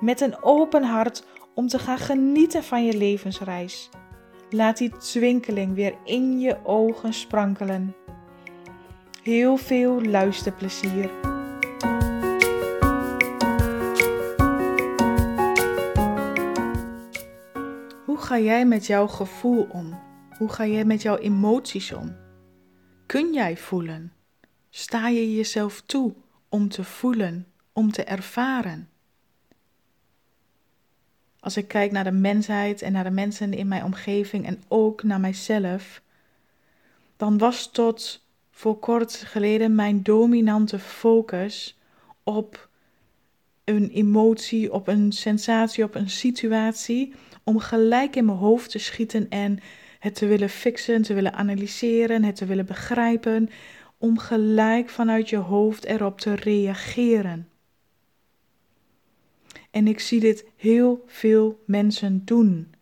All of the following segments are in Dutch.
met een open hart om te gaan genieten van je levensreis. Laat die twinkeling weer in je ogen sprankelen. Heel veel luisterplezier. Hoe ga jij met jouw gevoel om? Hoe ga jij met jouw emoties om? Kun jij voelen? Sta je jezelf toe om te voelen, om te ervaren? Als ik kijk naar de mensheid en naar de mensen in mijn omgeving en ook naar mijzelf, dan was tot voor kort geleden mijn dominante focus op een emotie, op een sensatie, op een situatie, om gelijk in mijn hoofd te schieten en het te willen fixen, te willen analyseren, het te willen begrijpen, om gelijk vanuit je hoofd erop te reageren. En ik zie dit heel veel mensen doen.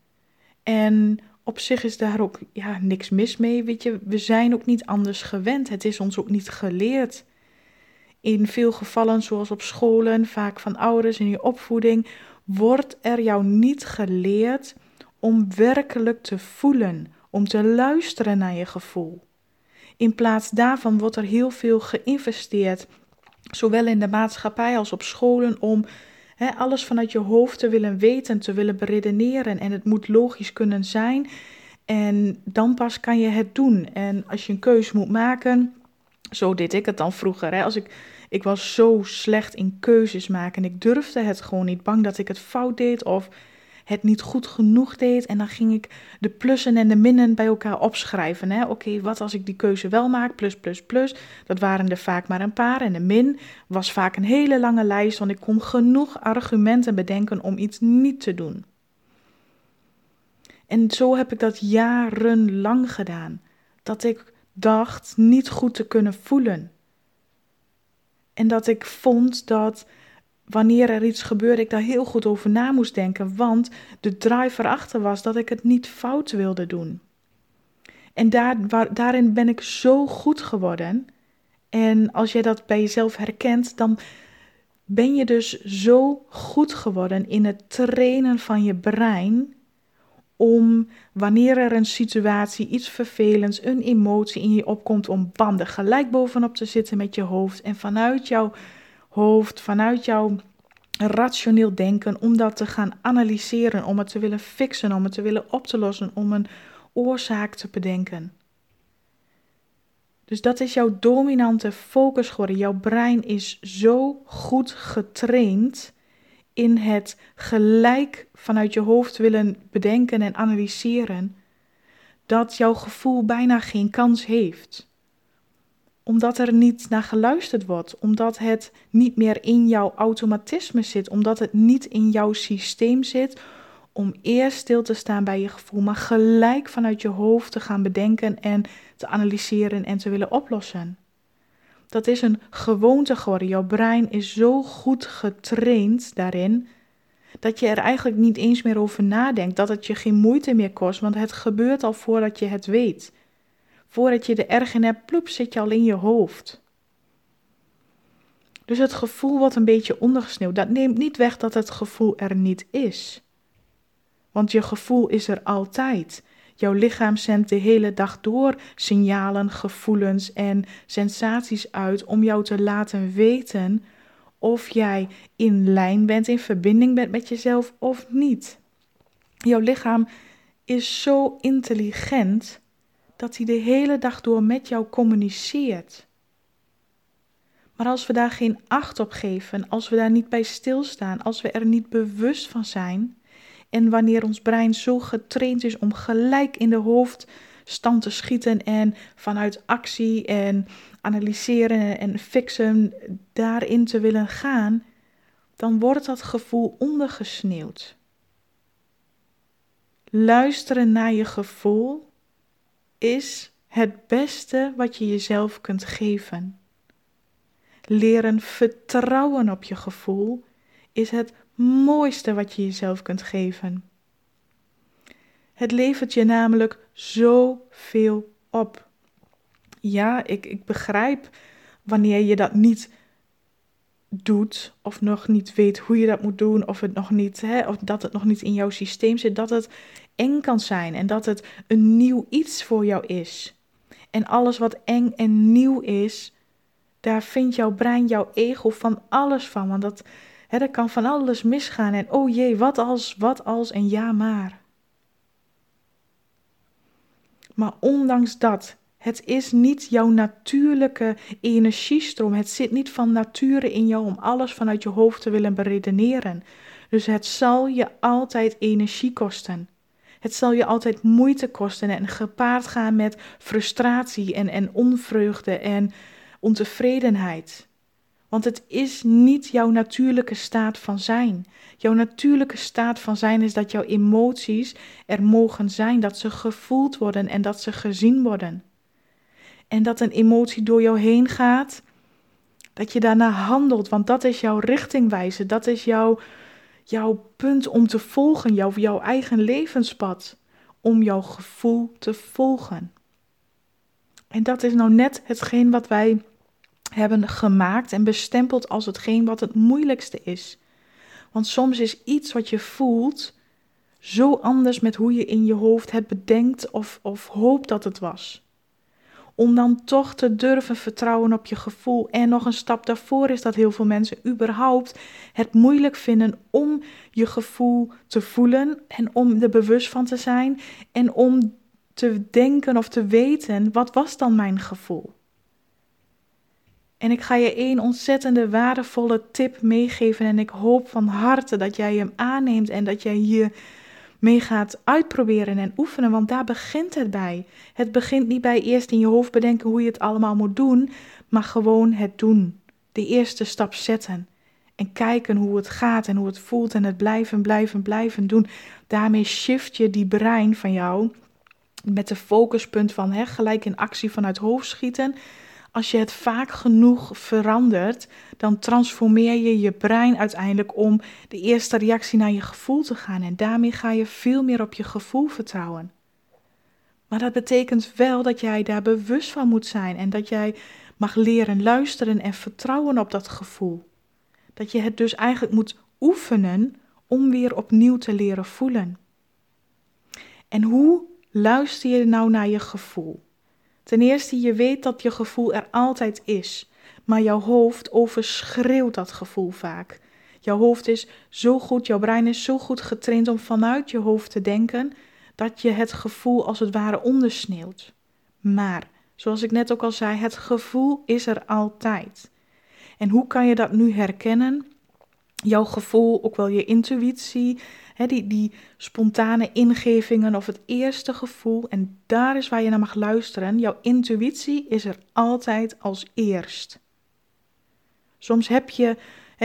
En op zich is daar ook ja, niks mis mee. Weet je, we zijn ook niet anders gewend. Het is ons ook niet geleerd. In veel gevallen, zoals op scholen, vaak van ouders in je opvoeding, wordt er jou niet geleerd om werkelijk te voelen, om te luisteren naar je gevoel. In plaats daarvan wordt er heel veel geïnvesteerd, zowel in de maatschappij als op scholen, om alles vanuit je hoofd te willen weten, te willen beredeneren. En het moet logisch kunnen zijn. En dan pas kan je het doen. En als je een keuze moet maken, zo deed ik het dan vroeger. Hè? Als ik, ik was zo slecht in keuzes maken. Ik durfde het gewoon niet. Bang dat ik het fout deed of het niet goed genoeg deed. En dan ging ik de plussen en de minnen bij elkaar opschrijven. Oké, wat als ik die keuze wel maak? Plus, plus, plus. Dat waren er vaak maar een paar. En de min was vaak een hele lange lijst, want ik kon genoeg argumenten bedenken om iets niet te doen. En zo heb ik dat jarenlang gedaan. Dat ik dacht niet goed te kunnen voelen. En dat ik vond dat wanneer er iets gebeurde, ik daar heel goed over na moest denken. Want de drive erachter was dat ik het niet fout wilde doen. En daarin ben ik zo goed geworden. En als jij dat bij jezelf herkent, dan ben je dus zo goed geworden in het trainen van je brein. Om wanneer er een situatie, iets vervelends, een emotie in je opkomt, om banden gelijk bovenop te zitten met je hoofd. En vanuit jouw hoofd, vanuit jouw rationeel denken, om dat te gaan analyseren, om het te willen fixen, om het te willen op te lossen, om een oorzaak te bedenken. Dus dat is jouw dominante focus geworden. Jouw brein is zo goed getraind in het gelijk vanuit je hoofd willen bedenken en analyseren, dat jouw gevoel bijna geen kans heeft omdat er niet naar geluisterd wordt, omdat het niet meer in jouw automatisme zit, omdat het niet in jouw systeem zit om eerst stil te staan bij je gevoel, maar gelijk vanuit je hoofd te gaan bedenken en te analyseren en te willen oplossen. Dat is een gewoonte geworden. Jouw brein is zo goed getraind daarin dat je er eigenlijk niet eens meer over nadenkt, dat het je geen moeite meer kost, want het gebeurt al voordat je het weet. Voordat je de erg in hebt, ploep, zit je al in je hoofd. Dus het gevoel wordt een beetje ondergesneeuwd. Dat neemt niet weg dat het gevoel er niet is. Want je gevoel is er altijd. Jouw lichaam zendt de hele dag door signalen, gevoelens en sensaties uit om jou te laten weten of jij in lijn bent, in verbinding bent met jezelf of niet. Jouw lichaam is zo intelligent dat hij de hele dag door met jou communiceert. Maar als we daar geen acht op geven, als we daar niet bij stilstaan, als we er niet bewust van zijn, en wanneer ons brein zo getraind is om gelijk in de hoofdstand te schieten en vanuit actie en analyseren en fixen daarin te willen gaan, dan wordt dat gevoel ondergesneeuwd. Luisteren naar je gevoel is het beste wat je jezelf kunt geven. Leren vertrouwen op je gevoel is het mooiste wat je jezelf kunt geven. Het levert je namelijk zoveel op. Ja, ik, ik begrijp wanneer je dat niet doet, of nog niet weet hoe je dat moet doen, of, het nog niet, hè, of dat het nog niet in jouw systeem zit, dat het eng kan zijn en dat het een nieuw iets voor jou is. En alles wat eng en nieuw is, daar vindt jouw brein, jouw ego van alles van. Want dat, hè, er kan van alles misgaan. En oh jee, wat als, wat als en ja maar. Maar ondanks dat, het is niet jouw natuurlijke energiestroom. Het zit niet van nature in jou om alles vanuit je hoofd te willen beredeneren. Dus het zal je altijd energie kosten. Het zal je altijd moeite kosten en gepaard gaan met frustratie en, en onvreugde en ontevredenheid. Want het is niet jouw natuurlijke staat van zijn. Jouw natuurlijke staat van zijn is dat jouw emoties er mogen zijn, dat ze gevoeld worden en dat ze gezien worden. En dat een emotie door jou heen gaat, dat je daarna handelt, want dat is jouw richtingwijze, dat is jouw, jouw punt om te volgen, jouw, jouw eigen levenspad, om jouw gevoel te volgen. En dat is nou net hetgeen wat wij hebben gemaakt en bestempeld als hetgeen wat het moeilijkste is. Want soms is iets wat je voelt zo anders met hoe je in je hoofd het bedenkt of, of hoopt dat het was. Om dan toch te durven vertrouwen op je gevoel. En nog een stap daarvoor is dat heel veel mensen überhaupt het moeilijk vinden om je gevoel te voelen en om er bewust van te zijn en om te denken of te weten, wat was dan mijn gevoel? En ik ga je één ontzettende waardevolle tip meegeven. En ik hoop van harte dat jij hem aanneemt en dat jij hier mee gaat uitproberen en oefenen. Want daar begint het bij. Het begint niet bij eerst in je hoofd bedenken hoe je het allemaal moet doen, maar gewoon het doen. De eerste stap zetten. En kijken hoe het gaat en hoe het voelt en het blijven, blijven, blijven doen. Daarmee shift je die brein van jou met de focuspunt van hè, gelijk in actie vanuit hoofd schieten als je het vaak genoeg verandert, dan transformeer je je brein uiteindelijk om de eerste reactie naar je gevoel te gaan. En daarmee ga je veel meer op je gevoel vertrouwen. Maar dat betekent wel dat jij daar bewust van moet zijn en dat jij mag leren luisteren en vertrouwen op dat gevoel. Dat je het dus eigenlijk moet oefenen om weer opnieuw te leren voelen. En hoe luister je nou naar je gevoel? Ten eerste, je weet dat je gevoel er altijd is, maar jouw hoofd overschreeuwt dat gevoel vaak. Jouw hoofd is zo goed, jouw brein is zo goed getraind om vanuit je hoofd te denken, dat je het gevoel als het ware ondersneeuwt. Maar, zoals ik net ook al zei, het gevoel is er altijd. En hoe kan je dat nu herkennen? Jouw gevoel, ook wel je intuïtie, die, spontane ingevingen of het eerste gevoel. En daar is waar je naar mag luisteren. Jouw intuïtie is er altijd als eerst. Soms heb je,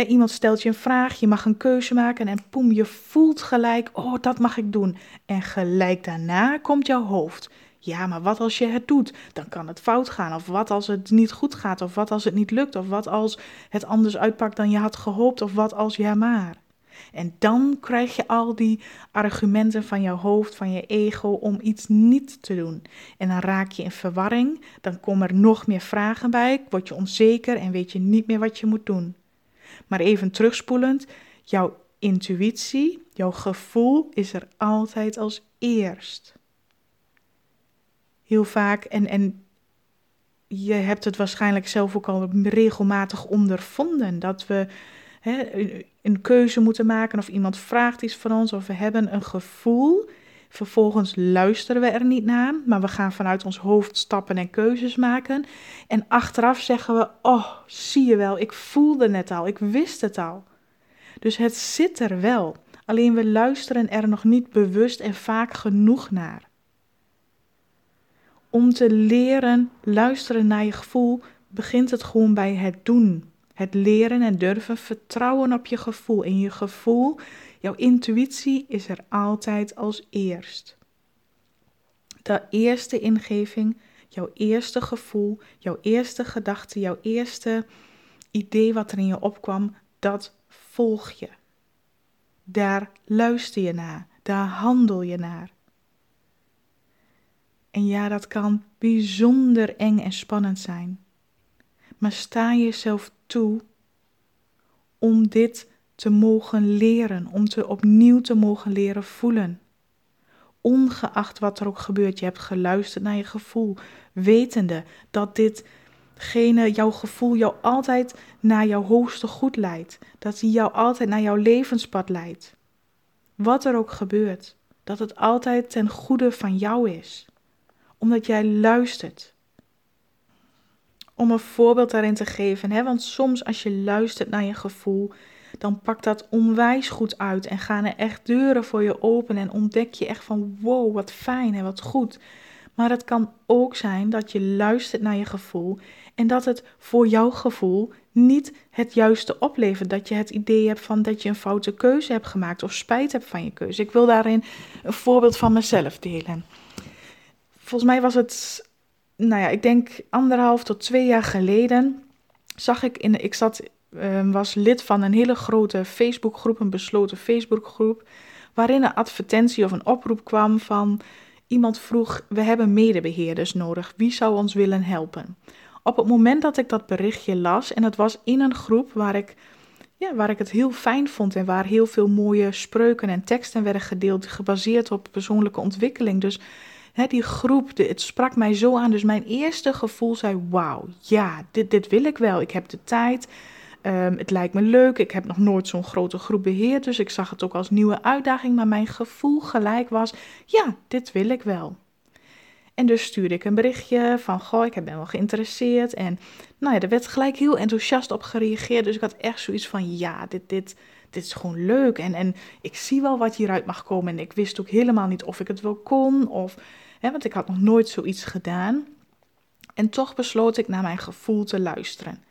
iemand stelt je een vraag, je mag een keuze maken en poem, je voelt gelijk, oh dat mag ik doen. En gelijk daarna komt jouw hoofd. Ja, maar wat als je het doet? Dan kan het fout gaan. Of wat als het niet goed gaat? Of wat als het niet lukt? Of wat als het anders uitpakt dan je had gehoopt? Of wat als ja maar? En dan krijg je al die argumenten van je hoofd, van je ego om iets niet te doen. En dan raak je in verwarring, dan komen er nog meer vragen bij, word je onzeker en weet je niet meer wat je moet doen. Maar even terugspoelend, jouw intuïtie, jouw gevoel is er altijd als eerst. Heel vaak, en, en je hebt het waarschijnlijk zelf ook al regelmatig ondervonden, dat we een keuze moeten maken of iemand vraagt iets van ons of we hebben een gevoel. Vervolgens luisteren we er niet naar, maar we gaan vanuit ons hoofd stappen en keuzes maken. En achteraf zeggen we: Oh, zie je wel, ik voelde het al, ik wist het al. Dus het zit er wel, alleen we luisteren er nog niet bewust en vaak genoeg naar. Om te leren luisteren naar je gevoel begint het gewoon bij het doen Het leren en durven vertrouwen op je gevoel. En je gevoel, jouw intuïtie is er altijd als eerst. De eerste ingeving, jouw eerste gevoel, jouw eerste gedachte, jouw eerste idee wat er in je opkwam, dat volg je. Daar luister je naar, daar handel je naar. En ja, dat kan bijzonder eng en spannend zijn. Maar sta jezelf toe om dit te mogen leren, om te opnieuw te mogen leren voelen. Ongeacht wat er ook gebeurt, je hebt geluisterd naar je gevoel, wetende dat ditgene, jouw gevoel jou altijd naar jouw hoogste goed leidt, dat hij jou altijd naar jouw levenspad leidt. Wat er ook gebeurt, dat het altijd ten goede van jou is, omdat jij luistert om een voorbeeld daarin te geven. Hè? Want soms als je luistert naar je gevoel, dan pakt dat onwijs goed uit en gaan er echt deuren voor je open en ontdek je echt van wow, wat fijn en wat goed. Maar het kan ook zijn dat je luistert naar je gevoel en dat het voor jouw gevoel niet het juiste oplevert. Dat je het idee hebt van dat je een foute keuze hebt gemaakt of spijt hebt van je keuze. Ik wil daarin een voorbeeld van mezelf delen. Volgens mij was het nou ja, ik denk anderhalf tot twee jaar geleden zag ik in, ik zat, uh, was lid van een hele grote Facebookgroep, een besloten Facebookgroep, waarin een advertentie of een oproep kwam van iemand vroeg: We hebben medebeheerders nodig, wie zou ons willen helpen? Op het moment dat ik dat berichtje las, en het was in een groep waar ik, ja, waar ik het heel fijn vond en waar heel veel mooie spreuken en teksten werden gedeeld, gebaseerd op persoonlijke ontwikkeling. Dus die groep, het sprak mij zo aan. Dus mijn eerste gevoel zei: Wauw, ja, dit, dit wil ik wel. Ik heb de tijd. Um, het lijkt me leuk. Ik heb nog nooit zo'n grote groep beheerd. Dus ik zag het ook als nieuwe uitdaging. Maar mijn gevoel gelijk was: Ja, dit wil ik wel. En dus stuurde ik een berichtje van: Goh, ik ben wel geïnteresseerd. En nou ja, er werd gelijk heel enthousiast op gereageerd. Dus ik had echt zoiets van: Ja, dit, dit, dit is gewoon leuk. En, en ik zie wel wat hieruit mag komen. En ik wist ook helemaal niet of ik het wel kon. Of Want ik had nog nooit zoiets gedaan. En toch besloot ik naar mijn gevoel te luisteren.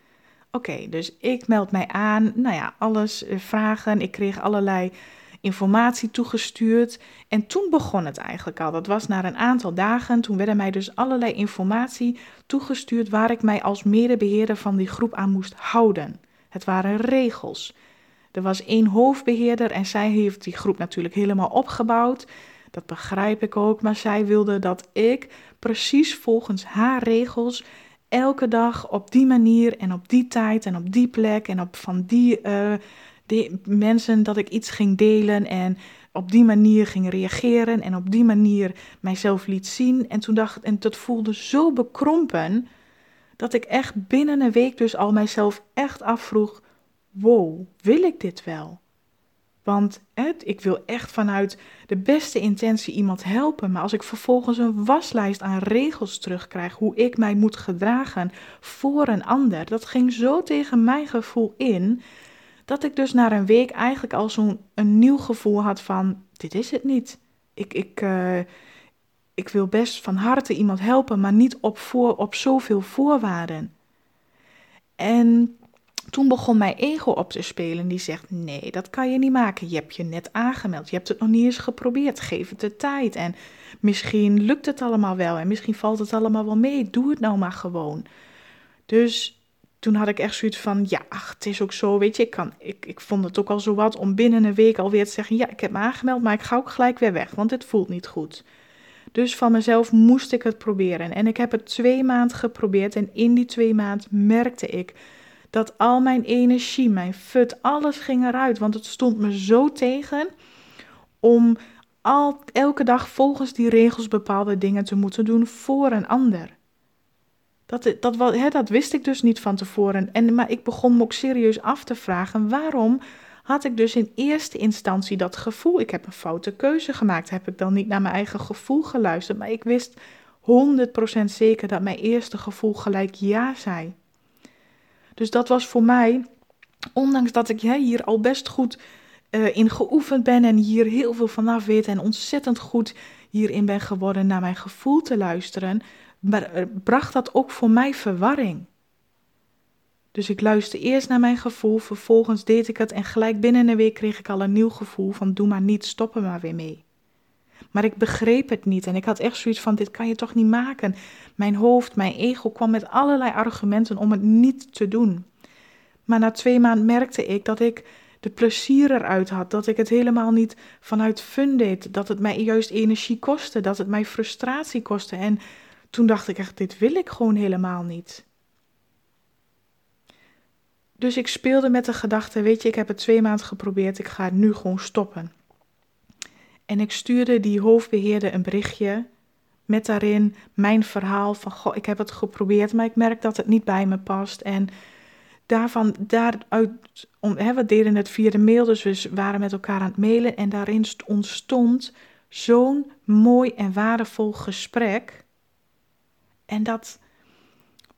Oké, dus ik meld mij aan. Nou ja, alles eh, vragen. Ik kreeg allerlei informatie toegestuurd. En toen begon het eigenlijk al. Dat was na een aantal dagen. Toen werden mij dus allerlei informatie toegestuurd waar ik mij als medebeheerder van die groep aan moest houden. Het waren regels. Er was één hoofdbeheerder en zij heeft die groep natuurlijk helemaal opgebouwd. Dat begrijp ik ook, maar zij wilde dat ik precies volgens haar regels elke dag op die manier en op die tijd en op die plek en op van die, uh, die mensen dat ik iets ging delen en op die manier ging reageren en op die manier mijzelf liet zien. En toen dacht en dat voelde zo bekrompen dat ik echt binnen een week dus al mijzelf echt afvroeg: wow, wil ik dit wel? Want ik wil echt vanuit de beste intentie iemand helpen. Maar als ik vervolgens een waslijst aan regels terugkrijg hoe ik mij moet gedragen voor een ander, dat ging zo tegen mijn gevoel in. Dat ik dus na een week eigenlijk al zo'n een nieuw gevoel had van: dit is het niet. Ik, ik, uh, ik wil best van harte iemand helpen, maar niet op, voor, op zoveel voorwaarden. En toen begon mijn ego op te spelen. Die zegt: Nee, dat kan je niet maken. Je hebt je net aangemeld. Je hebt het nog niet eens geprobeerd. Geef het de tijd. En misschien lukt het allemaal wel. En misschien valt het allemaal wel mee. Doe het nou maar gewoon. Dus toen had ik echt zoiets van: Ja, ach, het is ook zo. Weet je, ik, kan, ik, ik vond het ook al zo wat om binnen een week alweer te zeggen: Ja, ik heb me aangemeld, maar ik ga ook gelijk weer weg. Want het voelt niet goed. Dus van mezelf moest ik het proberen. En ik heb het twee maanden geprobeerd. En in die twee maanden merkte ik dat al mijn energie, mijn fut, alles ging eruit. Want het stond me zo tegen om elke dag volgens die regels bepaalde dingen te moeten doen voor een ander. Dat, dat, dat wist ik dus niet van tevoren. En, maar ik begon me ook serieus af te vragen: waarom had ik dus in eerste instantie dat gevoel? Ik heb een foute keuze gemaakt. Heb ik dan niet naar mijn eigen gevoel geluisterd? Maar ik wist 100% zeker dat mijn eerste gevoel gelijk ja zei. Dus dat was voor mij, ondanks dat ik hier al best goed uh, in geoefend ben en hier heel veel vanaf weet en ontzettend goed hierin ben geworden naar mijn gevoel te luisteren, uh, bracht dat ook voor mij verwarring. Dus ik luisterde eerst naar mijn gevoel, vervolgens deed ik het en gelijk binnen een week kreeg ik al een nieuw gevoel van doe maar niet, stop er maar weer mee. Maar ik begreep het niet en ik had echt zoiets van dit kan je toch niet maken. Mijn hoofd, mijn ego kwam met allerlei argumenten om het niet te doen. Maar na twee maanden merkte ik dat ik de plezier eruit had, dat ik het helemaal niet vanuit fun deed, dat het mij juist energie kostte, dat het mij frustratie kostte. En toen dacht ik echt, dit wil ik gewoon helemaal niet. Dus ik speelde met de gedachte, weet je, ik heb het twee maanden geprobeerd, ik ga nu gewoon stoppen. En ik stuurde die hoofdbeheerder een berichtje met daarin mijn verhaal van, goh, ik heb het geprobeerd, maar ik merk dat het niet bij me past. En daarvan, daaruit, hè, we deden het via de mail, dus we waren met elkaar aan het mailen en daarin ontstond zo'n mooi en waardevol gesprek. En dat,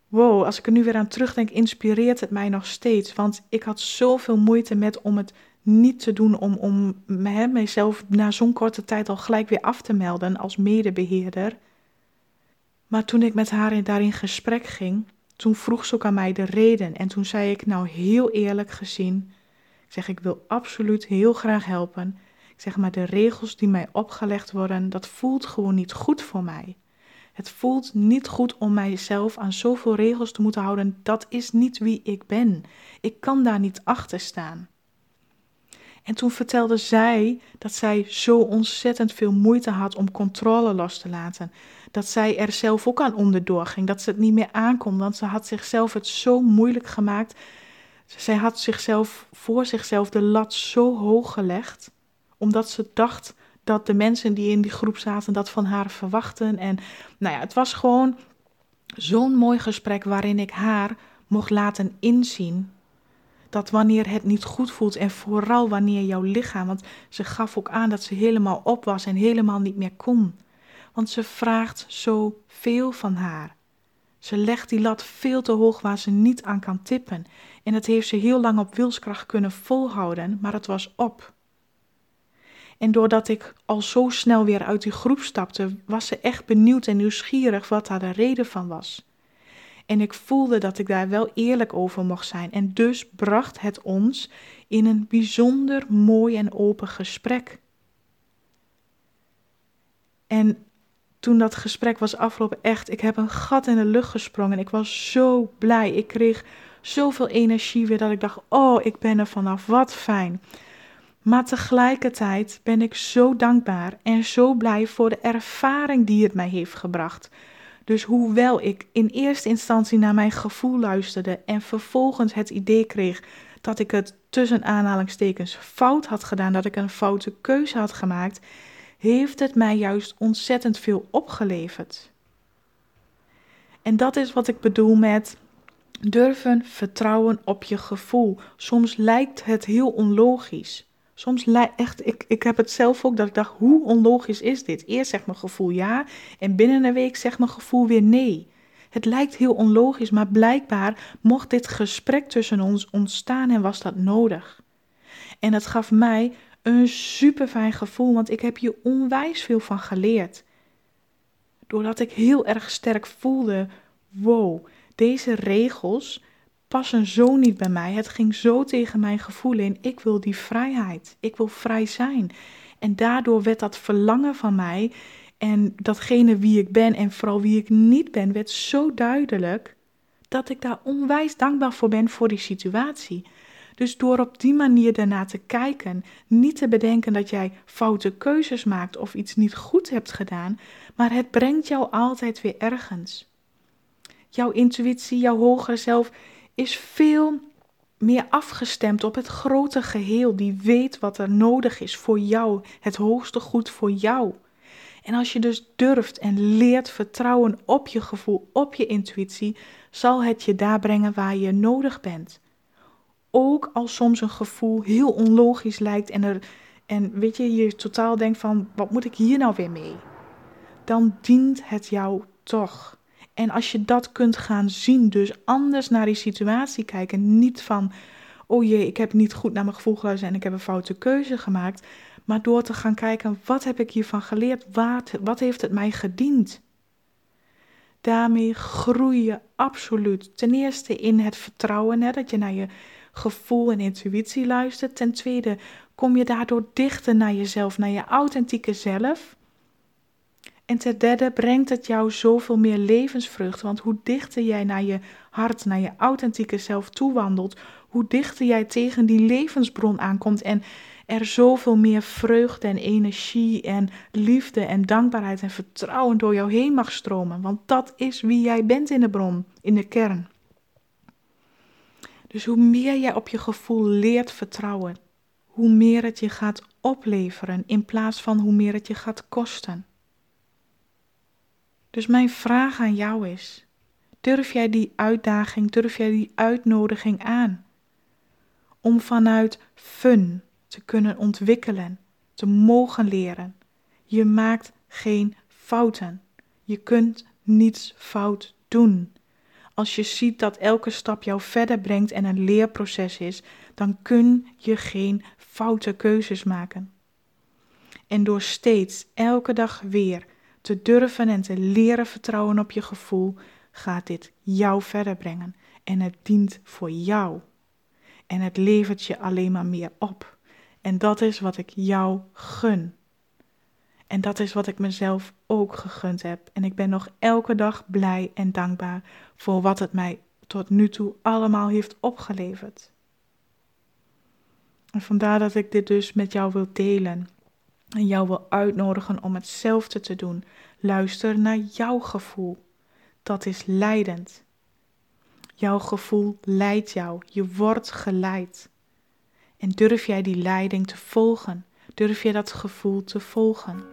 wow, als ik er nu weer aan terugdenk, inspireert het mij nog steeds. Want ik had zoveel moeite met om het niet te doen, om, om hè, mijzelf na zo'n korte tijd al gelijk weer af te melden als medebeheerder. Maar toen ik met haar daarin gesprek ging, toen vroeg ze ook aan mij de reden. En toen zei ik, nou heel eerlijk gezien, ik zeg, ik wil absoluut heel graag helpen. Ik zeg, maar de regels die mij opgelegd worden, dat voelt gewoon niet goed voor mij. Het voelt niet goed om mijzelf aan zoveel regels te moeten houden. Dat is niet wie ik ben. Ik kan daar niet achter staan. En toen vertelde zij dat zij zo ontzettend veel moeite had om controle los te laten. Dat zij er zelf ook aan onderdoor ging, dat ze het niet meer aankon, want ze had zichzelf het zo moeilijk gemaakt. Zij had zichzelf voor zichzelf de lat zo hoog gelegd, omdat ze dacht dat de mensen die in die groep zaten dat van haar verwachten. En nou ja, het was gewoon zo'n mooi gesprek waarin ik haar mocht laten inzien dat wanneer het niet goed voelt en vooral wanneer jouw lichaam, want ze gaf ook aan dat ze helemaal op was en helemaal niet meer kon. Want ze vraagt zo veel van haar. Ze legt die lat veel te hoog waar ze niet aan kan tippen. En dat heeft ze heel lang op wilskracht kunnen volhouden, maar het was op. En doordat ik al zo snel weer uit die groep stapte, was ze echt benieuwd en nieuwsgierig wat daar de reden van was. En ik voelde dat ik daar wel eerlijk over mocht zijn. En dus bracht het ons in een bijzonder mooi en open gesprek. En toen dat gesprek was afgelopen, echt, ik heb een gat in de lucht gesprongen. Ik was zo blij. Ik kreeg zoveel energie weer dat ik dacht: oh, ik ben er vanaf. Wat fijn. Maar tegelijkertijd ben ik zo dankbaar en zo blij voor de ervaring die het mij heeft gebracht. Dus hoewel ik in eerste instantie naar mijn gevoel luisterde en vervolgens het idee kreeg dat ik het tussen aanhalingstekens fout had gedaan, dat ik een foute keuze had gemaakt, heeft het mij juist ontzettend veel opgeleverd. En dat is wat ik bedoel met durven vertrouwen op je gevoel. Soms lijkt het heel onlogisch. Soms echt, ik, ik heb het zelf ook dat ik dacht, hoe onlogisch is dit? Eerst zegt mijn gevoel ja en binnen een week zegt mijn gevoel weer nee. Het lijkt heel onlogisch, maar blijkbaar mocht dit gesprek tussen ons ontstaan en was dat nodig. En het gaf mij een super fijn gevoel, want ik heb hier onwijs veel van geleerd. Doordat ik heel erg sterk voelde, wow, deze regels, passen zo niet bij mij. Het ging zo tegen mijn gevoel in. Ik wil die vrijheid. Ik wil vrij zijn. En daardoor werd dat verlangen van mij en datgene wie ik ben en vooral wie ik niet ben, werd zo duidelijk dat ik daar onwijs dankbaar voor ben voor die situatie. Dus door op die manier daarna te kijken, niet te bedenken dat jij foute keuzes maakt of iets niet goed hebt gedaan, maar het brengt jou altijd weer ergens. Jouw intuïtie, jouw hogere zelf is veel meer afgestemd op het grote geheel, die weet wat er nodig is voor jou, het hoogste goed voor jou. En als je dus durft en leert vertrouwen op je gevoel, op je intuïtie, zal het je daar brengen waar je nodig bent. Ook als soms een gevoel heel onlogisch lijkt en, er, en weet je, je totaal denkt van, wat moet ik hier nou weer mee? Dan dient het jou toch. En als je dat kunt gaan zien, dus anders naar die situatie kijken, niet van, oh jee, ik heb niet goed naar mijn gevoel geluisterd en ik heb een foute keuze gemaakt, maar door te gaan kijken, wat heb ik hiervan geleerd? Wat, wat heeft het mij gediend? daarmee groei je absoluut. Ten eerste in het vertrouwen, hè, dat je naar je gevoel en intuïtie luistert. Ten tweede kom je daardoor dichter naar jezelf, naar je authentieke zelf. En ten derde brengt het jou zoveel meer levensvrucht. Want hoe dichter jij naar je hart, naar je authentieke zelf toewandelt, hoe dichter jij tegen die levensbron aankomt en er zoveel meer vreugde en energie en liefde en dankbaarheid en vertrouwen door jou heen mag stromen. Want dat is wie jij bent in de bron, in de kern. Dus hoe meer jij op je gevoel leert vertrouwen, hoe meer het je gaat opleveren in plaats van hoe meer het je gaat kosten. Dus mijn vraag aan jou is: durf jij die uitdaging, durf jij die uitnodiging aan? Om vanuit fun te kunnen ontwikkelen, te mogen leren. Je maakt geen fouten. Je kunt niets fout doen. Als je ziet dat elke stap jou verder brengt en een leerproces is, dan kun je geen foute keuzes maken. En door steeds, elke dag weer, te durven en te leren vertrouwen op je gevoel, gaat dit jou verder brengen. En het dient voor jou. En het levert je alleen maar meer op. En dat is wat ik jou gun. En dat is wat ik mezelf ook gegund heb. En ik ben nog elke dag blij en dankbaar voor wat het mij tot nu toe allemaal heeft opgeleverd. En vandaar dat ik dit dus met jou wil delen. En jou wil uitnodigen om hetzelfde te doen. Luister naar jouw gevoel. Dat is leidend. Jouw gevoel leidt jou. Je wordt geleid. En durf jij die leiding te volgen? Durf je dat gevoel te volgen?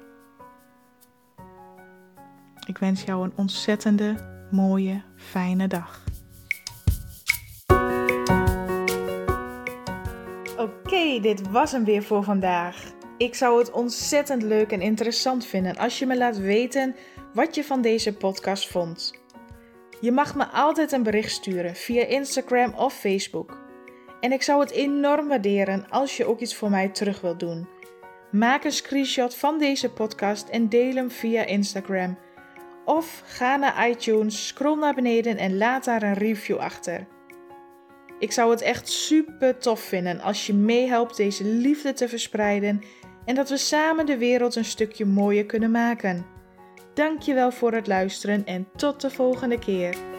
Ik wens jou een ontzettende, mooie, fijne dag. Oké, dit was hem weer voor vandaag. Ik zou het ontzettend leuk en interessant vinden als je me laat weten wat je van deze podcast vond. Je mag me altijd een bericht sturen via Instagram of Facebook. En ik zou het enorm waarderen als je ook iets voor mij terug wilt doen. Maak een screenshot van deze podcast en deel hem via Instagram. Of ga naar iTunes, scroll naar beneden en laat daar een review achter. Ik zou het echt super tof vinden als je meehelpt deze liefde te verspreiden en dat we samen de wereld een stukje mooier kunnen maken. Dankjewel voor het luisteren en tot de volgende keer.